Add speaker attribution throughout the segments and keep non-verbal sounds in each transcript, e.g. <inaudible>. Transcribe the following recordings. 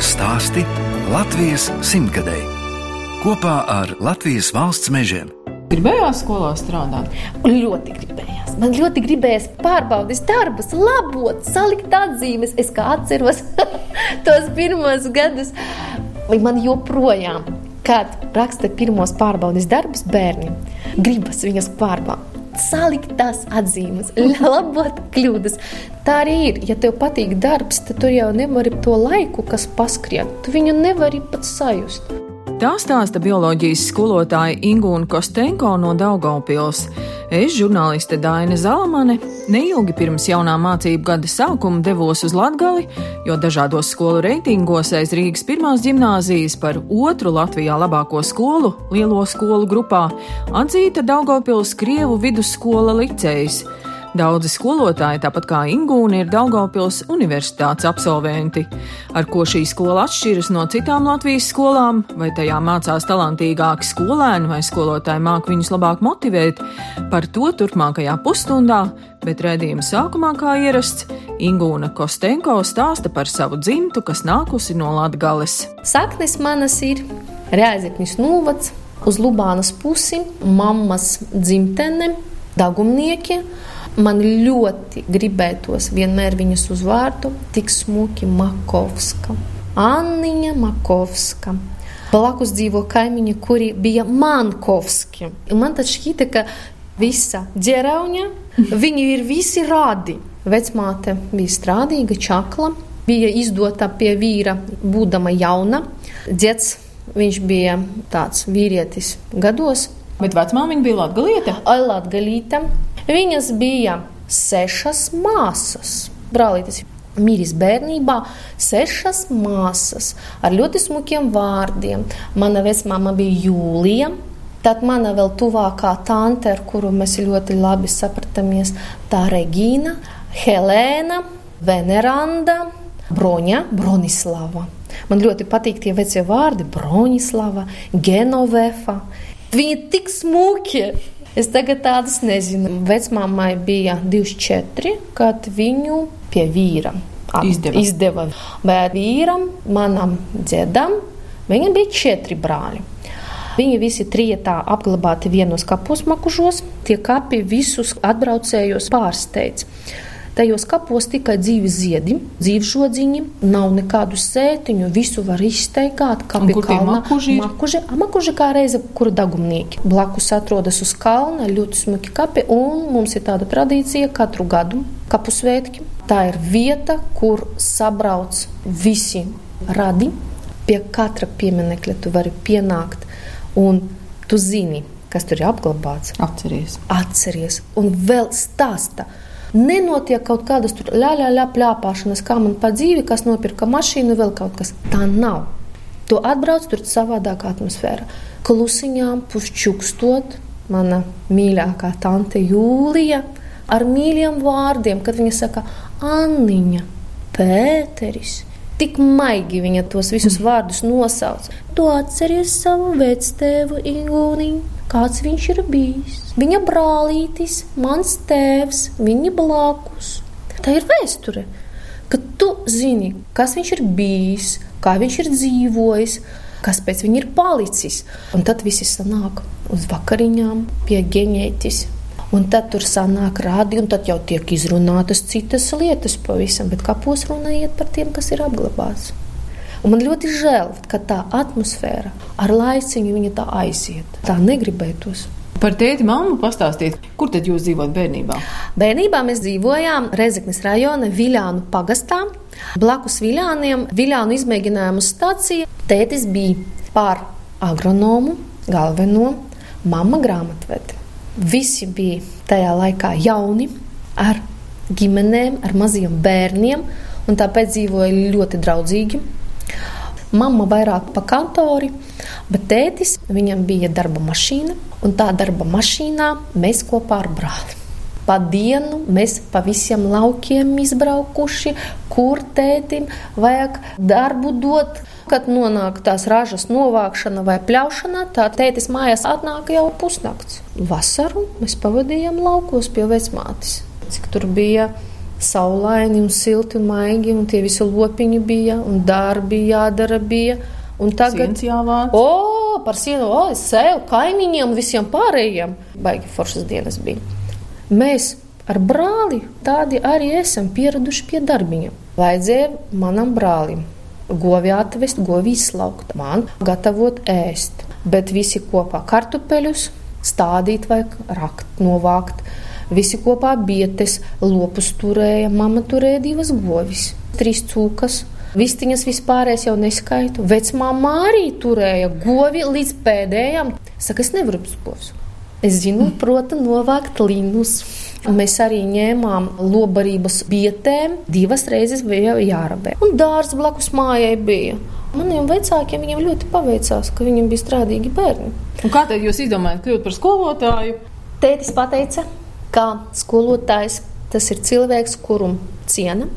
Speaker 1: Latvijas stāsti Latvijas simtgadēji kopā ar Latvijas valsts mežiem.
Speaker 2: Gribējās skolā strādāt?
Speaker 3: Un ļoti gribējās. Man ļoti gribējās pārbaudīt darbus, labot, salikt atzīmes. Es kā atceros <laughs> tos pirmos gadus, man joprojām, kad raksta pirmos pārbaudas darbus bērni, gribas viņas pārbaudīt salikt tās atzīmes, <laughs> labot kļūdas. Tā arī ir. Ja tev patīk darbs, tad tu jau nevari to laiku, kas paskrien. Tu viņu nevari pat sajust.
Speaker 2: Tā stāsta bioloģijas skolotāja Ingūna Kostenko no Daugaupils. Es, žurnāliste Daina Zalamane, neilgi pirms jaunā mācību gada sākuma devos uz Latgali, jo dažādos skolu reitingos aiz Rīgas pirmās gimnāzijas par otru Latvijā labāko skolu, lielo skolu grupā, atzīta Daugaupils Krievu vidusskola licejas. Daudzi skolotāji, tāpat kā Ingūna, ir Daugopils universitātes absolventi. Ar ko šī skola atšķiras no citām Latvijas skolām, vai tajā mācās talantīgāki skolēni, vai skolotāji māk viņus labāk motivēt, par to turpmākajā pusstundā, bet redzījuma sākumā, kā ierasts, Ingūna Kostenko stāsta par savu dzimtu, kas nākusi no Latgales.
Speaker 3: Saknes manas ir Rēzekņas novads, uz Lubānas pusi, mammas dzimtene, dagumnieki. Man ļoti gribētos vienmēr viņas uzvārdu, tik smuki Makovska. Anniņa Makovska. Blakus dzīvo kaimiņi, kuri bija Mankovski. Man tas šķita, ka visa ģerauņa, <laughs> viņi ir visi rādi. Vecmāte bija strādīga, čakla, bija izdota pie vīra, būdama jauna. Dzets, viņš bija tāds vīrietis gados.
Speaker 2: Bet vecmāmiņa bija latgalīte?
Speaker 3: Latgalīte. Viņas bija sešas māsas. Brālītes Mīris bērnībā sešas māsas ar ļoti smukiem vārdiem. Mana vecmāma bija Jūlija. Tad mana vēl tuvākā tante, ar kuru mēs ļoti labi sapratamies, tā Regīna, Helēna, Veneranda, Broņa, Bronislava. Man ļoti patīk tie vecie vārdi - Bronislava, Genovefa. Viņi ir tik smuki! Es tagad tādas nezinu. Vecmāmai bija 24, kad viņu pie vīra
Speaker 2: izdeva.
Speaker 3: izdeva. Bet vīram, manam dziedam, viņam bija četri brāļi. Viņi visi trijotā apglabāti vienos kapos makužos. Tie kapi visus atbraucējos pārsteidz. Tajos kapos tikai dzīvi ziedi, dzīves žodziņi, nav nekādu sētiņu, visu var izteikāt.
Speaker 2: Kapi kalnā, makuži,
Speaker 3: makuži kā reize, kura dagumnieki. Blakus atrodas uz kalna ļoti smuki kapi, un mums ir tāda tradīcija katru gadu kapu svētki. Tā ir vieta, kur sabrauc visi radi. Pie katra pieminekļa tu vari pienākt, un tu zini, kas tur ir apglabāts.
Speaker 2: Atceries.
Speaker 3: Atceries, un vēl stāsta Nenotiek kaut kādas ļāļā plāpāšanas, kā man pa dzīvi, kas nopirka mašīnu, vēl kaut kas. Tā nav. Tu atbrauc tur savādākā atmosfēra. Klusiņām, pusčukstot, mana mīļākā tante Jūlija ar mīļiem vārdiem, kad viņa saka, Anniņa, Pēteris. Tik maigi viņa tos visus vārdus nosauc. Tu atceries savu vectēvu Ingūniņu, kāds viņš ir bijis. Viņa brālītis, mans tēvs, viņa blakus. Tā ir vēsture, ka tu zini, kas viņš ir bijis, kā viņš ir dzīvojis, kas pēc viņa ir palicis. Un tad visi sanāk uz vakariņām pie ģeņētis Un tad tur sanāk rādi, un tad jau tiek izrunātas citas lietas pavisam, bet kapos runa iet par tiem, kas ir apglabāts. Un man ļoti žēl, ka tā atmosfēra ar laiciņu viņa tā aiziet. Tā negribētos.
Speaker 2: Par tēti mammu pastāstīt, kur tad jūs dzīvojat bērnībā?
Speaker 3: Bērnībā mēs dzīvojām Rezeknes rajona Viļānu pagastā. Blakus Viļāniem Viļānu izmēģinājumu stācija. Tētis bija pār agronomu, galveno, mamma grāmatvedi. Visi bija tajā laikā jauni, ar ģimenēm, ar maziem bērniem, un tāpēc dzīvoja ļoti draudzīgi. Mama vairāk pa kantori, bet tētis viņam bija darba mašīna, un tā darba mašīnā mēs kopā ar brāli. Pa dienu mēs pa visiem laukiem izbraukuši, kur tētim vajag darbu dot. Kad nonāk tās ražas novākšana vai pļaušana, tā tētis mājās atnāk jau pusnakts. Vasaru mēs pavadījām laukos pie vecmātes. Cik tur bija saulaini un silti un maigi, un tie visi lopiņi bija, un darbi jādara bija. Un tagad,
Speaker 2: jāvāc.
Speaker 3: o, par sienu, o, es sev, kaimiņiem, visiem pārējiem. Baigi foršas dienas bija. Mēs ar brāli tādi arī esam pieraduši pie darbiņa. Vajadzēja manam brālim govi atvest, govi izslaukt, man gatavot ēst. Bet visi kopā kartupeļus stādīt vai rakt, novākt. Visi kopā bietes, lopus turēja, mama turēja divas govis, trīs cūkas. Vistiņas vispārējais jau neskaitu. Vecmāmā arī turēja govi līdz pēdējām. Saka, es nevaru uzpūst. Es zinu, protams, novākt līnus. Mēs arī ņēmām lobarības bietēm, divas reizes bija jārabē. Un dārsts blakus mājai bija. Maniem vecākiem viņiem ļoti paveicās, ka viņiem bija strādīgi bērni.
Speaker 2: Un kā tad jūs izdomājat kļūt par skolotāju?
Speaker 3: Tētis pateica, ka skolotājs tas ir cilvēks, kuru ciena,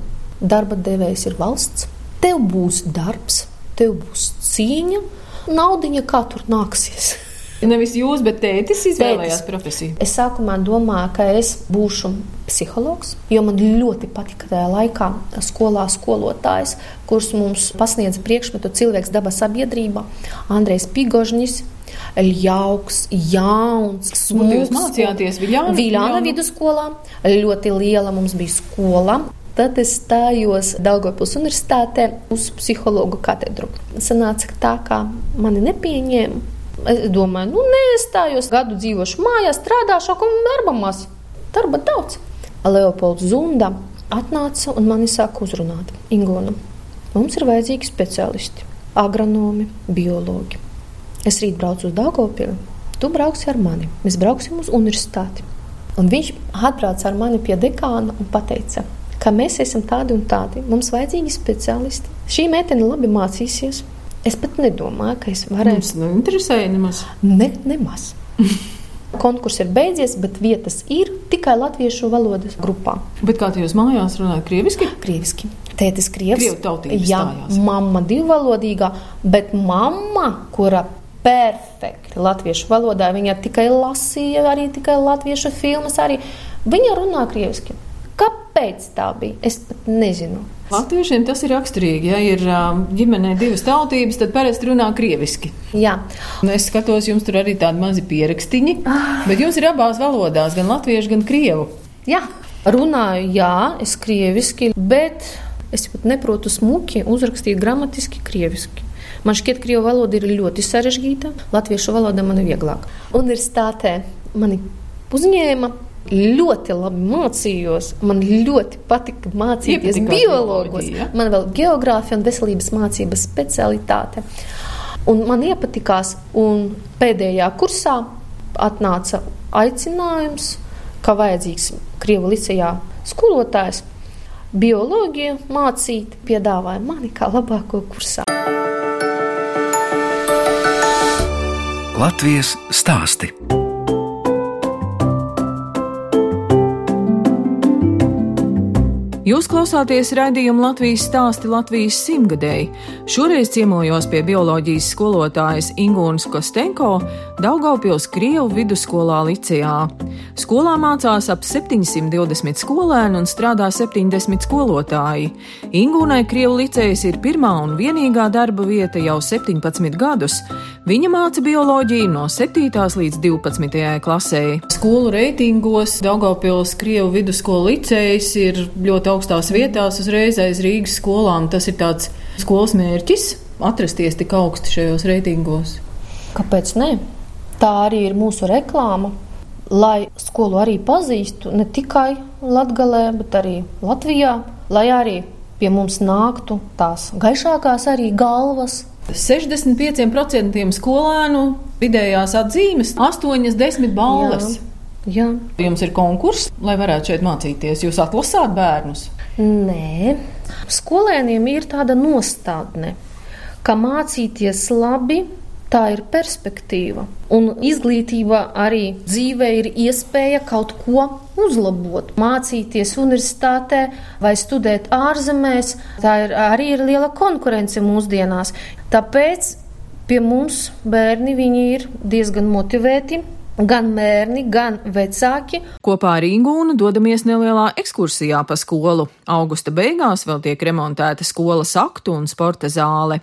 Speaker 3: darba devējs ir valsts. Tev būs darbs, tev būs cīņa, naudiņa kā tur nāksies. <laughs>
Speaker 2: Nevis jūs, bet tētis izvēlējās tētis. profesiju.
Speaker 3: Es sākumā domāju, ka es būšu psihologs, jo man ļoti patika tajā laikā skolā skolotājs, kurš mums pasniedza priekšmetu cilvēks daba sabiedrība, Andrejs Pigožņis. Ljauks, jauns,
Speaker 2: smūgs. Jūs mācījāties Viljāna,
Speaker 3: Viljāna vidusskolā. Ļoti liela mums bija skola. Tad es stājos Daugopils universitātē uz psihologu katedru. Sanāca tā, kā mani nepieņēma. Es domāju, nu, nestājos, gadu dzīvošu mājās, strādāšu, un darba maz. Darba daudz. Leopolds Zunda atnāca un mani sāka uzrunāt. Ingona, mums ir vajadzīgi speciālisti, agronomi, biologi. Es rīt braucu uz Daugopili, tu brauksi ar mani, mēs brauksim uz universitāti. Un viņš atbrauca ar mani pie dekāna un teica, ka mēs esam tādi un tādi. Mums vajadzīgi speciālisti. Šī meitene labi mācīsies. Es pat nedomāju, ka es varētu.
Speaker 2: Mums neinteresēja nemaz.
Speaker 3: Ne, nemaz. <laughs> Konkurss ir beidzies, bet vietas ir tikai latviešu valodas grupā.
Speaker 2: Bet kā jūs mājās runājat? Krieviski?
Speaker 3: Krieviski. Tētis krievs. Jā, mamma divvalodīgā, bet mamma, kura perfekti latviešu valodā, viņa tikai lasīja, arī tikai latviešu filmas, arī viņa runā krieviski. Kāpēc tā bija? Es pat nezinu.
Speaker 2: Latviešiem tas ir raksturīgi. Ja ir ģimenē divas tautības, tad parasti runā krieviski.
Speaker 3: Jā.
Speaker 2: Un es skatos, jums tur arī tādi mazi pierakstiņi, ah. bet jums ir abās valodās, gan latviešu, gan krievu.
Speaker 3: Jā, runāju, jā, es krieviski, bet es pat neprotu smuki uzrakstīt gramatiski krieviski. Man šķiet, ka krievu valoda ir ļoti sarežģīta, latviešu valoda man ir vieglāk. Universitātē mani uzņēma ļoti labi mācījos. Man ļoti patika mācīties biologos. Ja? Man vēl geogrāfija un veselības mācības specialitāte. Un man iepatikās, un pēdējā kursā atnāca aicinājums, ka vajadzīgs Krievu licejā skolotājs bioloģiju mācīt, piedāvāja mani kā labāko kursā.
Speaker 1: Latvijas stāsti.
Speaker 2: Jūs klausāties raidījuma Latvijas stāsti Latvijas simtgadēji. Šoreiz ciemojos pie bioloģijas skolotājas Ingūnas Kostenko Daugaupils Krievu vidusskolā Licijā. Skolā mācās ap 720 skolēni un strādā 70 skolotāji. Ingūnai Krievu licējas ir pirmā un vienīgā darba vieta jau 17 gadus. Viņa māca bioloģiju no 7. līdz 12. klasē. Skolu reitingos Daugaupils Krievu vidusskolu licējas ir ļoti augstās vietās, uzreiz aiz Rīgas skolām. Tas ir tāds skolas mērķis - atrasties tik augsti šajos reitingos.
Speaker 3: Kāpēc ne? Tā arī ir mūsu reklāma. Lai skolu arī pazīstu ne tikai Latvijā, bet arī Latvijā, lai arī pie mums nāktu tās gaišākās arī galvas,
Speaker 2: 65% skolēnu vidējās atzīmes, 8-10 balvas.
Speaker 3: Jā.
Speaker 2: Jā. Jums ir konkurss, lai varētu šeit mācīties. Jūs atlasāt bērnus?
Speaker 3: Nē, skolēniem ir tāda nostādne, ka mācīties labi tā ir perspektīva. Un izglītība arī dzīvē ir iespēja kaut ko uzlabot. Mācīties universitātē vai studēt ārzemēs, tā ir arī ir liela konkurence mūsdienās. Tāpēc pie mums bērni ir diezgan motivēti gan bērni, gan vecāki.
Speaker 2: Kopā ar Ingūnu dodamies nelielā ekskursijā pa skolu. Augusta beigās vēl tiek remontēta skolas aktu un sporta zāle.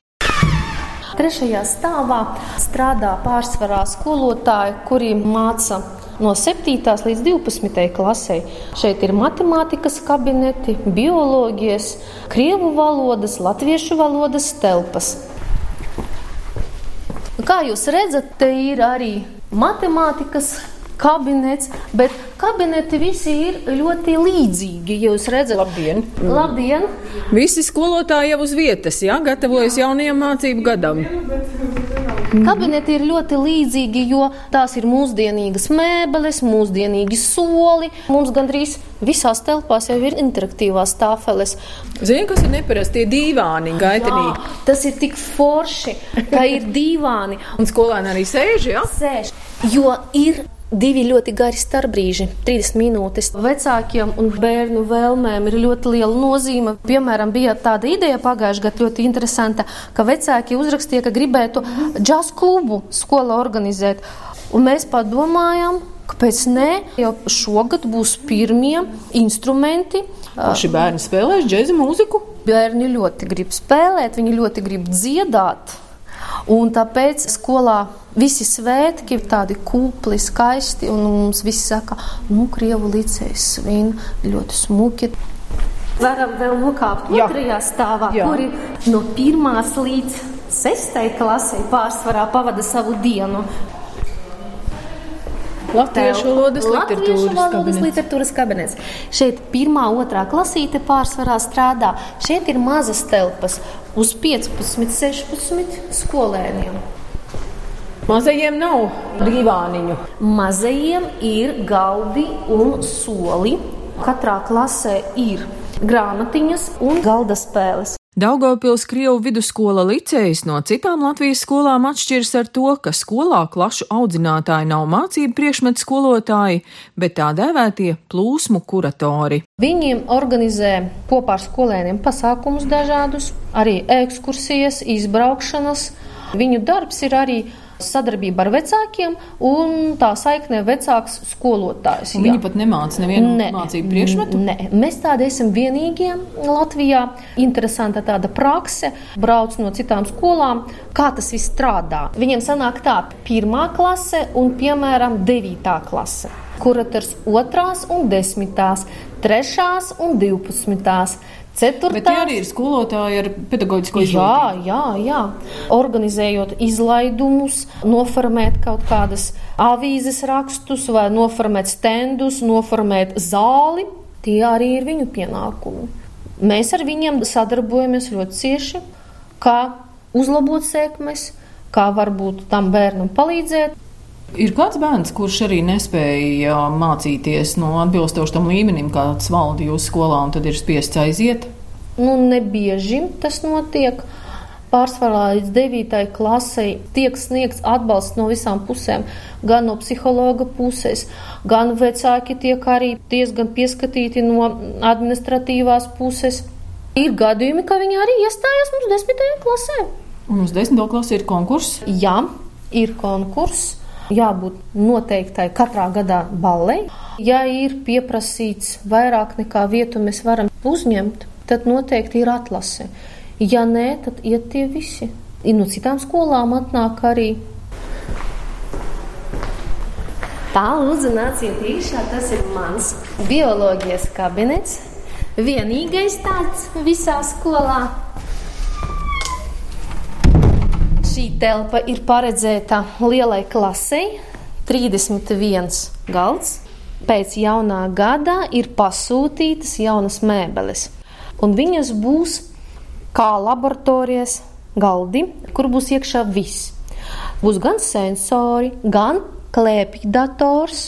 Speaker 3: Trešajā stāvā strādā pārsvarā skolotāji, kuri māca no 7. līdz 12. klasē. Šeit ir matemātikas kabineti, bioloģijas, krievu valodas, latviešu valodas telpas. Kā jūs redzat, te ir arī matemātikas kabinets, bet kabineti visi ir ļoti līdzīgi. Jūs redzat,
Speaker 2: Labdien!
Speaker 3: Labdien.
Speaker 2: Visi skolotāji jau uz vietas, jā, gatavojas jaunajam mācību gadam.
Speaker 3: Kabineti ir ļoti līdzīgi, jo tās ir mūsdienīgas mēbeles, mūsdienīgi soli. Mums gandrīz visās telpās jau ir interaktīvās tāfeles.
Speaker 2: Zini, kas ir neparasti tie dīvāni, gaitenī.
Speaker 3: Jā, tas ir tik forši, ka ir dīvāni.
Speaker 2: Un skolēni arī sēž, jā?
Speaker 3: Sēž, jo ir divi ļoti gari starpbrīži, 30 minūtes. Vecākiem un bērnu vēlmēm ir ļoti liela nozīme. Piemēram, bija tāda ideja pagājušajā gadā ļoti interesanta, ka vecāki uzrakstīja, ka gribētu džazu klubu skolā organizēt. Un mēs padomājām, kāpēc ne? Jau šogad būs pirmie instrumenti.
Speaker 2: Šī bērni spēlēs džēzu mūziku.
Speaker 3: Bērni ļoti grib spēlēt, viņi ļoti grib dziedāt. Un tāpēc skolā visi svētki ir tādi kūpli, skaisti, un mums visi saka, nu, Krievu licējs svin ļoti smuki. Varam vēl nokāpt
Speaker 2: Jā.
Speaker 3: otrajā stāvā,
Speaker 2: Jā.
Speaker 3: kuri no pirmās līdz sestai klasei pārsvarā pavada savu dienu.
Speaker 2: Latviešu valodas literatūras kabinets.
Speaker 3: literatūras kabinets. Šeit pirmā, otrā klasīte pārsvarā strādā. Šeit ir mazas telpas uz 15, 16 skolēniem.
Speaker 2: Mazajiem nav dīvāniņu.
Speaker 3: Mazajiem ir galdi un soli. Katrā klasē ir grāmatiņas un galda spēles.
Speaker 2: Daugavpils Krievu vidusskola licējs no citām Latvijas skolām atšķiras ar to, ka skolā klašu audzinātāji nav mācību priekšmetu skolotāji, bet tā dēvētie plūsmu kuratori.
Speaker 3: Viņiem organizē kopā ar skolēniem pasākumus dažādus, arī ekskursijas, izbraukšanas. Viņu darbs ir arī sadarbība ar vecākiem un tā saiknē vecāks skolotājs.
Speaker 2: Un
Speaker 3: Jā.
Speaker 2: viņi pat nemāca nevienu
Speaker 3: Nē,
Speaker 2: mācību priekšmetu.
Speaker 3: Nē, mēs tādi esam vienīgie Latvijā. Interesanta tāda prakse, brauc no citām skolām, kā tas viss strādā. Viņiem sanāk tā, pirmā klase un, piemēram, devītā klase. Kurators otrās un desmitās, trešās un divpadsmitās. Ceturtās,
Speaker 2: Bet arī ir skolotāji ar pedagoģisko izglītību.
Speaker 3: Jā, jā, jā. Organizējot izlaidumus, noformēt kaut kādas avīzes rakstus, vai noformēt stendus, noformēt zāli. Tie arī ir viņu pienākumi. Mēs ar viņiem sadarbojamies ļoti cieši, kā uzlabot sekmes, kā varbūt tam bērnam palīdzēt.
Speaker 2: Ir kāds bērns, kurš arī nespēja mācīties no atbilstoši tam līmenim, kāds valda jūsu skolā, un tad ir spiests aiziet.
Speaker 3: Nu, nebieži tas notiek. Pārsvarā līdz 9. klasei tiek sniegts atbalsts no visām pusēm. Gan no psihologa puses, gan vecāki tiek arī diezgan pieskatīti no administratīvās puses. Ir gadījumi, ka viņi arī iestājās mums 10. klasē.
Speaker 2: Un uz desmito klasi ir konkurss.
Speaker 3: Jā, ir konkurss. Jābūt noteiktai katrā gadā ballei. Ja ir pieprasīts vairāk nekā vietu, mēs varam uzņemt, tad noteikti ir atlase. Ja nē, tad iet tie visi. Ir no citām skolām atnāk arī. Tā lūdzu, nāciet iekšā. Tas ir mans bioloģijas kabinets. Vienīgais tāds visā skolā. Šī telpa ir paredzēta lielai klasei, 31 galds. Pēc jaunā gada ir pasūtītas jaunas mēbeles, un viņas būs kā laboratorijas galdi, kur būs iekšā viss. Būs gan sensori, gan klēpju dators.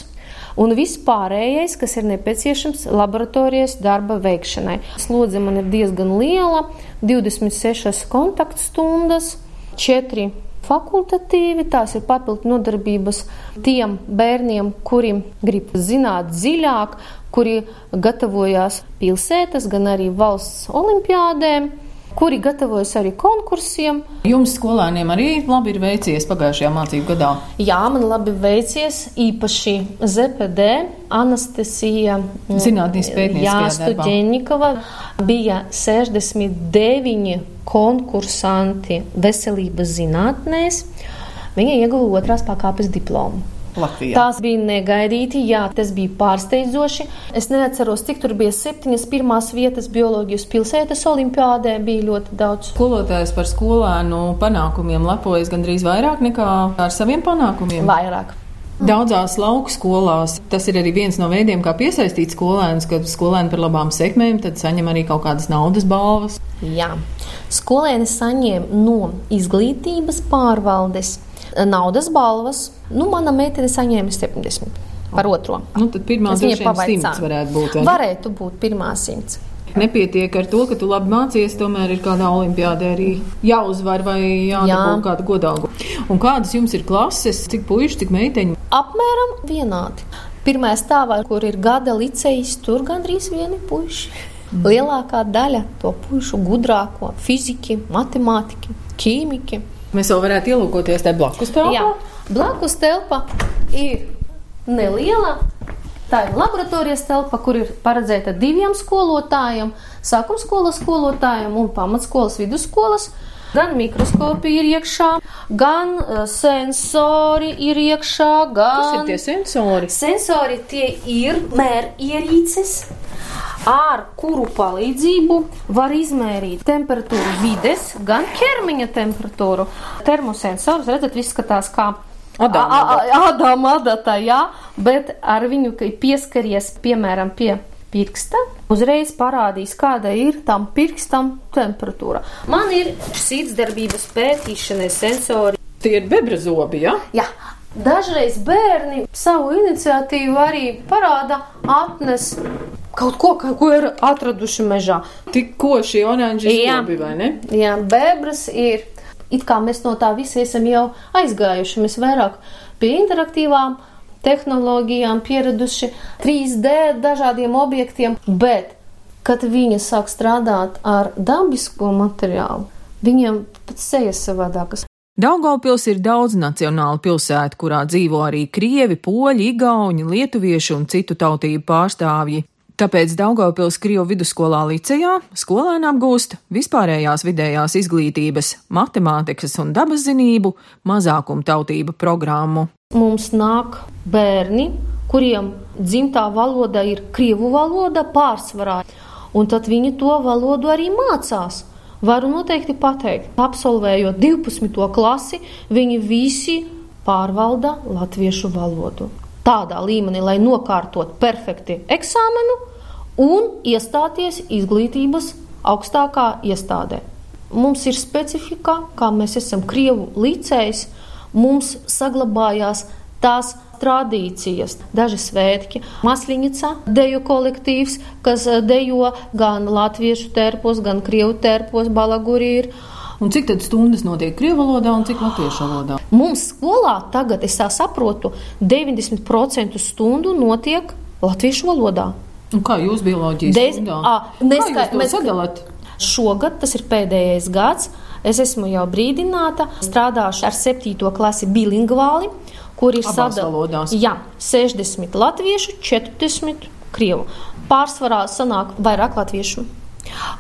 Speaker 3: Un viss pārējais, kas ir nepieciešams laboratorijas darba veikšanai. Slodze man ir diezgan liela, 26 kontaktstundas, 4 fakultatīvi. Tās ir papildu nodarbības tiem bērniem, kuri grib zināt dziļāk, kuri gatavojās pilsētas, gan arī valsts olimpiādēm. Kuri gatavojas arī konkursiem.
Speaker 2: Jums skolēniem arī labi ir veicies pagājušajā mācību gadā?
Speaker 3: Jā, man labi veicies īpaši ZPD, Anastasija
Speaker 2: darbā.
Speaker 3: Studeņikova. Bija 69 konkursanti veselības zinātnēs. Viņa ieguva otrās pakāpes diplomu.
Speaker 2: Latvijā.
Speaker 3: Tās bija negaidīti, jā, tas bija pārsteidzoši. Es neatceros, cik tur bija septiņas pirmās vietas bioloģijas pilsētas olimpiādē, bija ļoti daudz.
Speaker 2: Skolotājs par skolēnu panākumiem lepojas gandrīz vairāk nekā ar saviem panākumiem.
Speaker 3: Vairāk.
Speaker 2: Daudzās lauku skolās tas ir arī viens no veidiem, kā piesaistīt skolēnus, kad skolēni par labām sekmēm tad saņem arī kaut kādas naudas balvas.
Speaker 3: Jā, skolēni saņem no izglītības pārvaldes naudas balvas. Nu, mana meitene saņēma 70 par otro.
Speaker 2: Nu, tad pirmā simts varētu būt. vai ne?
Speaker 3: Varētu būt pirmā simts.
Speaker 2: Nepietiek ar to, ka tu labi mācies, tomēr ir kādā olimpiādē arī jāuzvar vai jādabū
Speaker 3: Jā.
Speaker 2: kāda godalga. Un kādas jums ir klases, cik puiši, cik meiteņi?
Speaker 3: Apmēram vienādi. Pirmā stāvā, kur ir gada licejas, tur gandrīz vieni puiši. Lielākā daļa to puišu gudrāko - fiziķi, matemātiķi, ķīmiķi.
Speaker 2: Mēs vēl varētu ielūkoties tajā blakus telpā.
Speaker 3: Jā, blakus telpa ir neliela. Tā ir laboratorijas telpa, kur ir paredzēta diviem skolotājiem, sākuma skolas skolotājiem un pamatskolas vidusskolas. Gan mikroskopi ir iekšā, gan eh, sensori ir iekšā,
Speaker 2: Kas ir
Speaker 3: gan
Speaker 2: tie sensori?
Speaker 3: Sensori tie ir mērierīces, ar kuru palīdzību var izmērīt temperatūru vides, gan ķermeņa temperatūru. Termosensors, redzat, izskatās kā
Speaker 2: Adama
Speaker 3: A- a- a- Adama adata, jā, bet ar viņu, pieskaries, piemēram, pie pirksta, uzreiz parādīs, kāda ir tam pirkstam temperatūra. Man ir sirdsdarbības pētīšanai sensori.
Speaker 2: Tie ir bebrazobi, ja?
Speaker 3: Jā, dažreiz bērni savu iniciatīvu arī parāda, atnes kaut ko, ka- ko ir atraduši mežā.
Speaker 2: Tikko oranži
Speaker 3: Jā.
Speaker 2: zobi, vai ne?
Speaker 3: Jā, bebras ir. It kā mēs no tā visi esam jau aizgājuši, mēs vairāk pie interaktīvām tehnoloģijām pieraduši, 3D dažādiem objektiem, bet, kad viņi sāk strādāt ar dabisko materiālu, viņiem pat sejas savādākas.
Speaker 2: Daugavpils ir daudz nacionāla pilsēta, kurā dzīvo arī krievi, poļi, igauņi, lietuvieši un citu tautību pārstāvji. Tāpēc Daugavpils Krievu vidusskolā Licejā skolēni apgūst vispārējās vidējās izglītības, matemātikas un dabas zinību mazākumu tautību programmu.
Speaker 3: Mums nāk bērni, kuriem dzimtā valoda ir krievu valoda pārsvarā, un tad viņi to valodu arī mācās. Varu noteikti pateikt, absolvējot 12. klasi, viņi visi pārvalda latviešu valodu. Tādā līmenī, lai nokārtot perfekti eksāmenu un iestāties izglītības augstākā iestādē. Mums ir specifika, kā mēs esam Krievu licējs, mums saglabājās tās tradīcijas, daži svētki, Masliņica, deju kolektīvs, kas eh, dejo gan latviešu tērpos, gan krievu tērpos, balaguri ir.
Speaker 2: Un cik tad stundas notiek krievu valodā un cik latviešu valodā?
Speaker 3: Mums skolā tagad, es tā saprotu, 90% stundu notiek latviešu valodā.
Speaker 2: Un kā jūs bioloģijas
Speaker 3: Dez-
Speaker 2: stundā?
Speaker 3: Ā,
Speaker 2: Kā
Speaker 3: neska-
Speaker 2: jūs
Speaker 3: mēs-
Speaker 2: sadalāt?
Speaker 3: Šogad tas ir pēdējais gads. Es esmu jau brīdināta, strādāšu ar 7. klasi bilingvāli, kur ir
Speaker 2: Abās
Speaker 3: sadal-
Speaker 2: valodās.
Speaker 3: Jā, 60 latviešu, 40 krievu. Pārsvarā sanāk vairāk latviešu.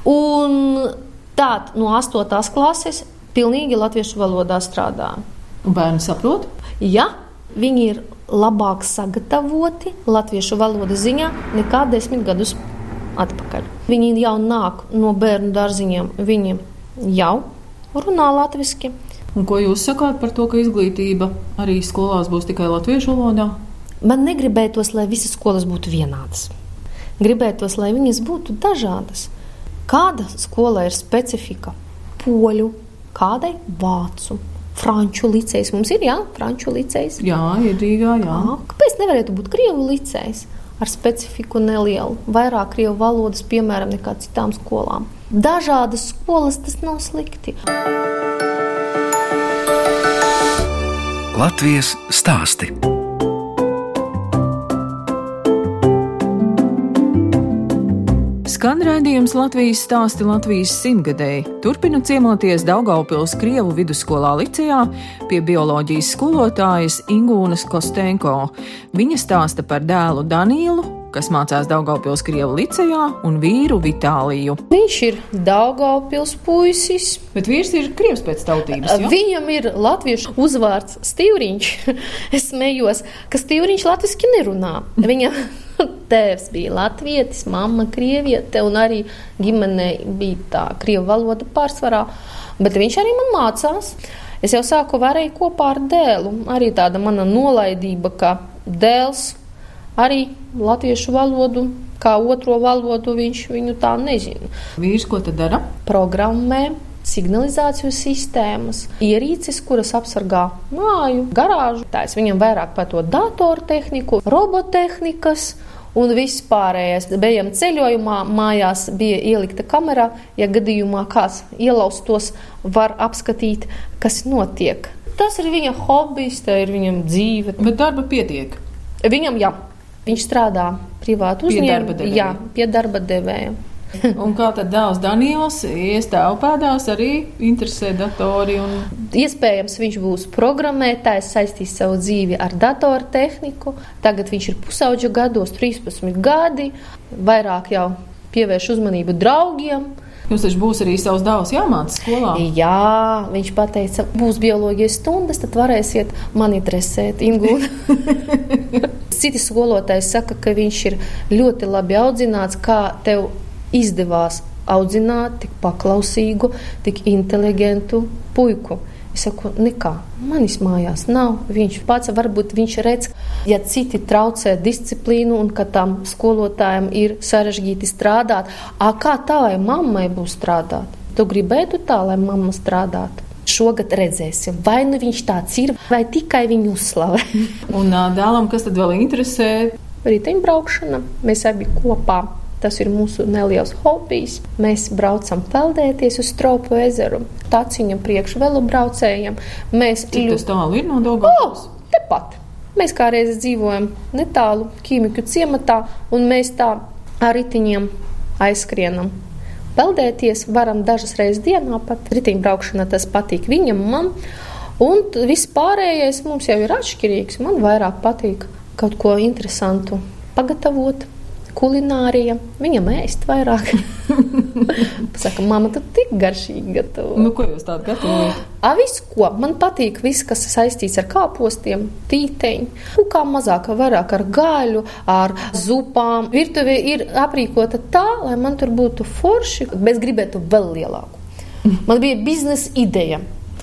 Speaker 3: Un tā no 8. klases pilnīgi latviešu valodā strādā.
Speaker 2: Un bērni saprot?
Speaker 3: Ja viņi ir labāk sagatavoti latviešu valodas ziņā nekā desmit gadus atpakaļ. Viņi jau nāk no bērnu dārziņiem, viņi jau runā latviešu.
Speaker 2: Un ko jūs sakāt par to, ka izglītība arī skolās būs tikai latviešu valodā?
Speaker 3: Man negribētos, lai visas skolas būtu vienādas. Gribētos, lai viņas būtu dažādas. Kāda skola ir specifika? Poļu, kādai vācu, franču licējs. Mums ir, jā, franču licējs.
Speaker 2: Jā, ir Rīgā, jā.
Speaker 3: Ā, Kāpēc nevarētu būt krievu licējs ar specifiku nelielu, vairāk krievu valodas, piemēram, nekā citām skolām? Dažādas skolas tas nav slikti.
Speaker 1: Latvijas stāsti.
Speaker 2: Skan raidījums Latvijas stāsti Latvijas simtgadēji. Turpinu ciemoties Daugaupils Krievu vidusskolā Licijā pie bioloģijas skolotājas Ingūnas Kostenko. Viņa stāsta par dēlu Danielu, kas mācās Daugaupils Krievu Licijā, un vīru Vitāliju.
Speaker 3: Viņš ir Daugaupils puisis.
Speaker 2: Bet vīrs ir Krievs pēc tautības. Jo?
Speaker 3: Viņam ir latviešu uzvārds Stīvriņš. <laughs> es smējos, ka Stīvriņš latviski nerunā. Viņa Tēvs bija latvietis, mamma krieviete, un arī ģimenē bija tā krievu valoda pārsvarā. Bet viņš arī man mācās. Es jau sāku varēju kopā ar dēlu. Arī tāda mana nolaidība, ka dēls arī latviešu valodu, kā otro valodu, viņš viņu tā nezina.
Speaker 2: Vīrs, ko tad dara?
Speaker 3: Programmē signalizāciju sistēmas, ierīces, kuras apsargā māju, garāžu. Tās viņam vairāk par to datortehniku, robotehnikas. Un viss pārējais bijām ceļojumā, mājās bija ielikta kamera. Ja gadījumā kāds ielaustos, var apskatīt, kas notiek. Tas ir viņa hobijs, tā ir viņam dzīve.
Speaker 2: Bet darba pietiek.
Speaker 3: Viņam, jā, viņš strādā privātu uzņēmumu, jā, pie darba devēja.
Speaker 2: Un kā tad dēls Daniels iestāv pēdās arī interesē datori? Un...
Speaker 3: Iespējams, viņš būs programmētājs, saistīs savu dzīvi ar datortehniku. Tagad viņš ir pusauģa gados, 13 gadi, vairāk jau pievērš uzmanību draugiem.
Speaker 2: Jums taču būs arī savs dēls jāmācās skolā.
Speaker 3: Jā, viņš teica, būs bioloģijas stundas, tad varēsiet mani dresēt, Ingūna. <laughs> Citi skolotāji saka, ka viņš ir ļoti labi audzināts, kā tev izdevās audzināt tik paklausīgu, tik inteligentu puiku. Es saku, nekā, manis mājās nav. Viņš pats varbūt viņš redz, ja citi traucē disciplīnu un ka tam skolotājiem ir sarežģīti strādāt. A, kā tavai mammai būs strādāt? Tu gribētu tā, lai mamma strādātu? Šogad redzēsim, vai nu viņš tāds ir, vai tikai viņu uzslavē.
Speaker 2: un dēlam, kas tad vēl interesē?
Speaker 3: Riteņbraukšana. Mēs abi kopā Tas ir mūsu neliels hobijs. Mēs braucam peldēties uz Stropu ezeru, taciņam priekš velobraucējiem. Mēs
Speaker 2: Cik tas tālu ir no Daugavas?
Speaker 3: Oh, tepat. Mēs kā reiz dzīvojam netālu ķīmiku ciematā, un mēs tā ar ritiņiem aizskrienam. Peldēties varam dažas reizes dienā, pat riteņbraukšana tas patīk viņam, man. Un viss pārējais mums jau ir atšķirīgs. Man vairāk patīk kaut ko interesantu pagatavot, kulinārija. Viņam ēst vairāk. <laughs> Saka, mamma, tu tik garšīgi gatavo.
Speaker 2: Nu, ko jūs tādu gatavojat? <gasps>
Speaker 3: A, visu, ko. Man patīk viss, kas saistīts ar kāpostiem, tīteņu. Un kā mazāk, vairāk ar gaļu, ar zupām. Virtuve ir aprīkota tā, lai man tur būtu forši, bet es gribētu vēl lielāku. <laughs> Man bija biznesa ideja.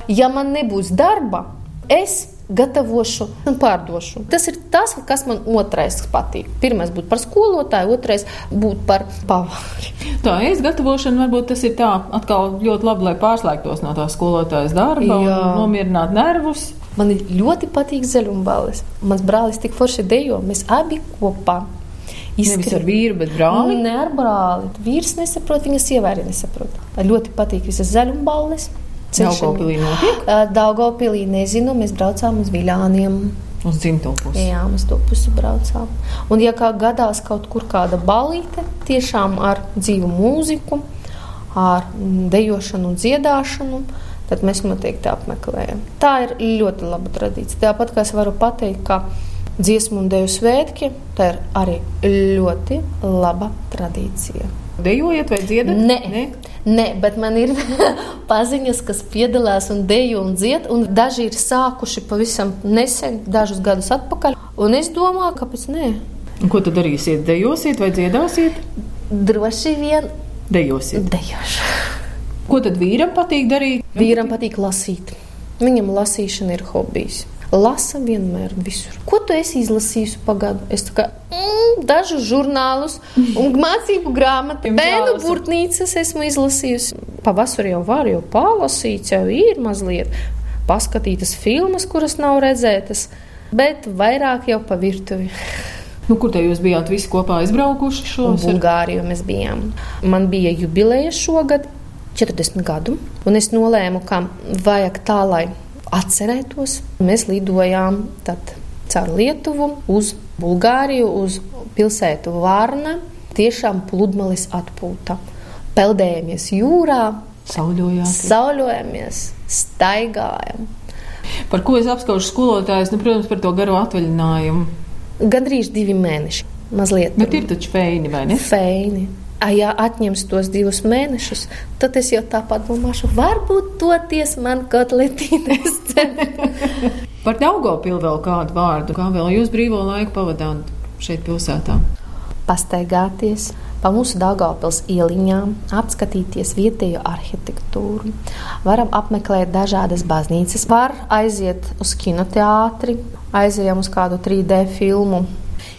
Speaker 3: Ja man nebūs darba, es gatavošu un pārdošu. Tas ir tas, kas man otrais patīk. Pirmais būtu par skolotāju, otrais būtu par pavāri. <laughs>
Speaker 2: Tā es gatavošana varbūt tas ir tā atkal ļoti labi, lai pārslēgtos no tā skolotājas darba Jā. un nomierinātu nervus.
Speaker 3: Man ļoti patīk zaļumballes. Mans brālis tik forši dejo, mēs abi kopā.
Speaker 2: Izskri... Nevis ar vīru, bet brāli?
Speaker 3: Ne ar brāli. Vīrs nesaprot, viņa sieva arī nesaprot. Ļoti patīk visas zaļumballes.
Speaker 2: Daugopilī notiek? <gasps>
Speaker 3: Daugopilī nezinu, mēs braucām uz Viļāniem.
Speaker 2: Uz dzimto pusi.
Speaker 3: Jā, mēs to pusi braucām. Un, ja kā gadās kaut kur kāda balīte, tiešām ar dzīvu mūziku, ar dejošanu un dziedāšanu, tad mēs noteikti apmeklējam. Tā ir ļoti laba tradīcija. Tāpat kā es varu pateikt, ka dziesmu un deju svētki, tā ir arī ļoti laba tradīcija.
Speaker 2: Dejojat vai dziedat?
Speaker 3: Nē, Nē? Nē bet man ir <laughs> paziņas, kas piedalās un dejo un dzied, un daži ir sākuši pavisam nesen, dažus gadus atpakaļ. Un es domāju, kāpēc nē?
Speaker 2: Un ko tad darīsiet? Dejosiet vai dziedāsiet?
Speaker 3: Droši vien
Speaker 2: dejosiet.
Speaker 3: Dejošu.
Speaker 2: Ko tad vīram patīk darīt?
Speaker 3: Vīram patīk lasīt. Viņam lasīšana ir hobijs lasa vienmēr visur. Ko tu esi izlasījis pagadu? Es tā kā mm, dažus žurnālus un <laughs> mācību grāmatu, bērnu burtnīcas esmu izlasījusi. Pavasarī jau var, jau palasīt, jau ir mazliet paskatītas filmas, kuras nav redzētas, bet vairāk jau pa virtuvi. <laughs>
Speaker 2: Nu, kur te jūs bijāt visi kopā aizbraukuši šo
Speaker 3: gadu? Bulgāriju mēs bijām. Man bija jubileja šogad, 40 gadu, un es nolēmu, ka vajag tā, lai atcerētos. Mēs lidojām caur Lietuvu uz Bulgāriju, uz pilsētu Vārnu. tiešām pludmales atpūta. Peldējamies jūrā, sauļojamies, staigājam.
Speaker 2: Par ko es apskaužu skolotājus? Nu, protams, par to garo atvaļinājumu.
Speaker 3: Gandrīz divi mēneši. Mazliet.
Speaker 2: Bet ir taču feini, vai ne?
Speaker 3: Feini. A, ja atņems tos divus mēnešus, tad es jau tā padomāšu, varbūt toties man kotletīnes <laughs>
Speaker 2: Par Daugopilu vēl kādu vārdu. Kā vēl jūs brīvo laiku pavadāt šeit pilsētā?
Speaker 3: Pastaigāties pa mūsu Daugavpils ieliņām, apskatīties vietējo arhitektūru. Varam apmeklēt dažādas baznīcas, var aiziet uz kinoteātri, aizejam uz kādu 3D filmu.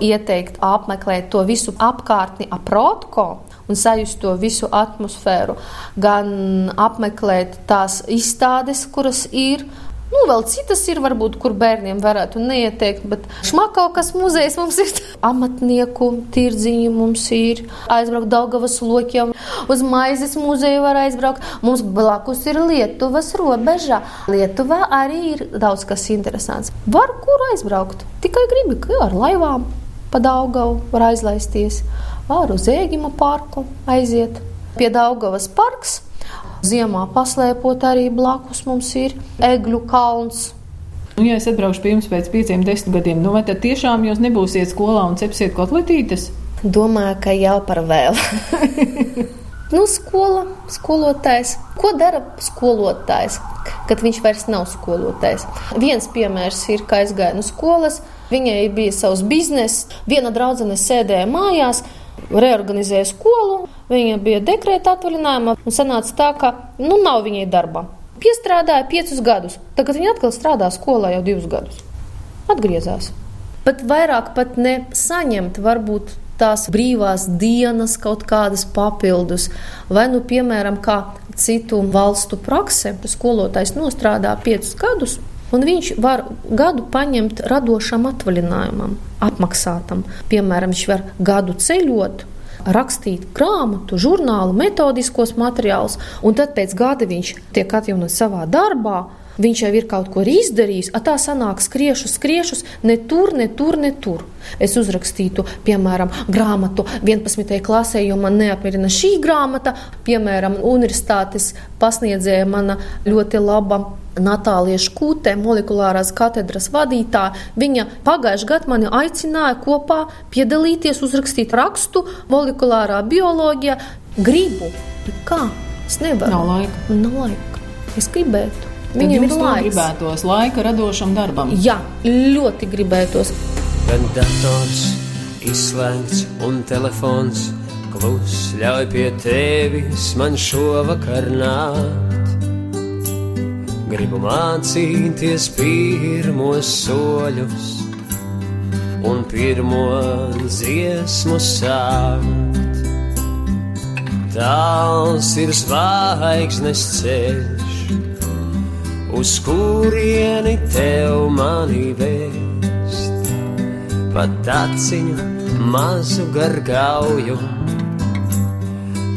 Speaker 3: Ieteikt apmeklēt to visu apkārtni ap Rotko, un sajust to visu atmosfēru, gan apmeklēt tās izstādes, kuras ir. Nu, vēl citas ir, varbūt, kur bērniem varētu neieteikt, bet šmakaukas muzejs mums ir. Amatnieku tirdziņi mums ir. Aizbraukt Daugavas lokiem, uz maizes muzeju var aizbraukt. Mums blakus ir Lietuvas robeža. Lietuvā arī ir daudz kas interesants. Var kur aizbraukt? Tikai gribi, ka ar laivām pa Daugavu var aizlaisties var uz Ēgima parku aiziet. Pie Daugavas parks ziemā paslēpot arī blakus mums ir Egļu kalns.
Speaker 2: Nu, ja es atbraukšu pie jums pēc pieciem, desmit gadiem, nu vai tad tiešām jūs nebūsiet skolā un cepsiet kotletītes?
Speaker 3: Domāju, ka jau par vēl. <laughs> nu, skola, skolotājs. Ko dara skolotājs, kad viņš vairs nav skolotājs? Viens piemērs ir, ka aizgāja no skolas, viņai bija savs bizness, viena draudzene sēdēja mājās, reorganizēja skolu, viņa bija dekrēta atvaļinājumā, un sanāca tā, ka nu, nav viņai darba. Piestrādāja piecus gadus, tagad viņa atkal strādā skolā jau divus gadus. Atgriezās. Pat vairāk pat ne saņemt, varbūt tās brīvās dienas, kaut kādas papildus, vai, nu, piemēram, kā citu valstu praksē, skolotājs nostrādā piecus gadus, un viņš var gadu paņemt radošam atvaļinājumam, apmaksātam. Piemēram, viņš var gadu ceļot. Rakstīt grāmatu, žurnālu, metodiskos materiālus, un tad pēc gada viņš tiek atjaunots savā darbā, viņš jau ir kaut ko izdarījis, a tā sanāk skriešus, skriešus, ne tur, ne tur, ne tur. Es uzrakstītu, piemēram, grāmatu 11. klasē, jo man neapmierina šī grāmata, piemēram, universitātes pasniedzēja mana ļoti laba Natālija Škūtē, molekulārās katedras vadītāja, viņa pagājušajā gadā mani aicināja kopā piedalīties, uzrakstīt rakstu molekulārā bioloģijā. Gribu, bet kā? Es nevaru.
Speaker 2: Nav laika.
Speaker 3: Nav laika. Es gribētu.
Speaker 2: Viņam ir laiks. gribētos laika radošam darbam.
Speaker 3: Jā, ļoti gribētos.
Speaker 4: Gan dators izslēgts un telefons klus ļauj pie tevis man šovakar nākt. Gribu mācīties pirmos soļus un pirmo dziesmu sākt. Tāls ir zvaigznes ceļš, uz kurieni tev mani vēst. Pat aciņu mazu gargauju,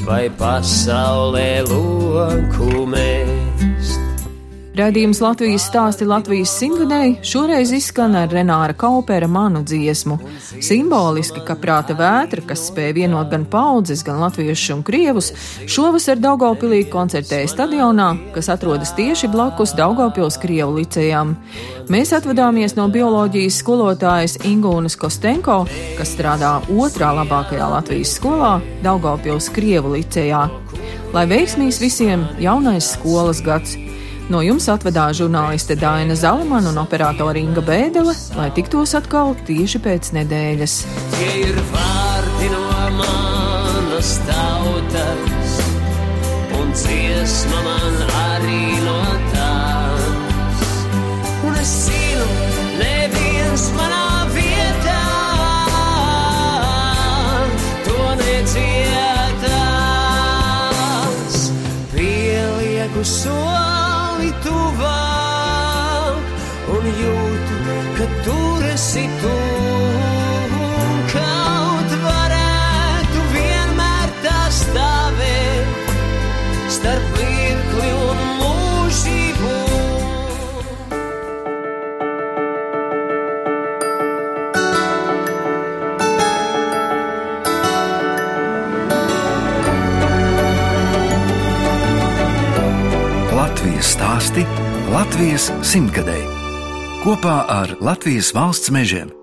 Speaker 4: vai pasaulē loku mēs.
Speaker 2: Radījums Latvijas stāsti Latvijas simtgadēji šoreiz izskan ar Renāra Kaupera manu dziesmu. Simboliski, ka prāta vētra, kas spēja vienot gan paudzes, gan latviešus un krievus, šovasar Daugopilī koncertēja stadionā, kas atrodas tieši blakus Daugopils Krievu licejām. Mēs atvadāmies no bioloģijas skolotājas Ingūnas Kostenko, kas strādā otrā labākajā Latvijas skolā Daugopils Krievu licejā. Lai veiksmīs visiem jaunais skolas gads! No jums atvedās žurnāliste Dāna Zalamana un operātore Inga Bēdele, lai tiktos atkal tieši pēc nedēļas.
Speaker 4: Tie ir vārdi no manas tautas, un dziesma man
Speaker 1: Latvijas simtgadēji kopā ar Latvijas valsts mežiem.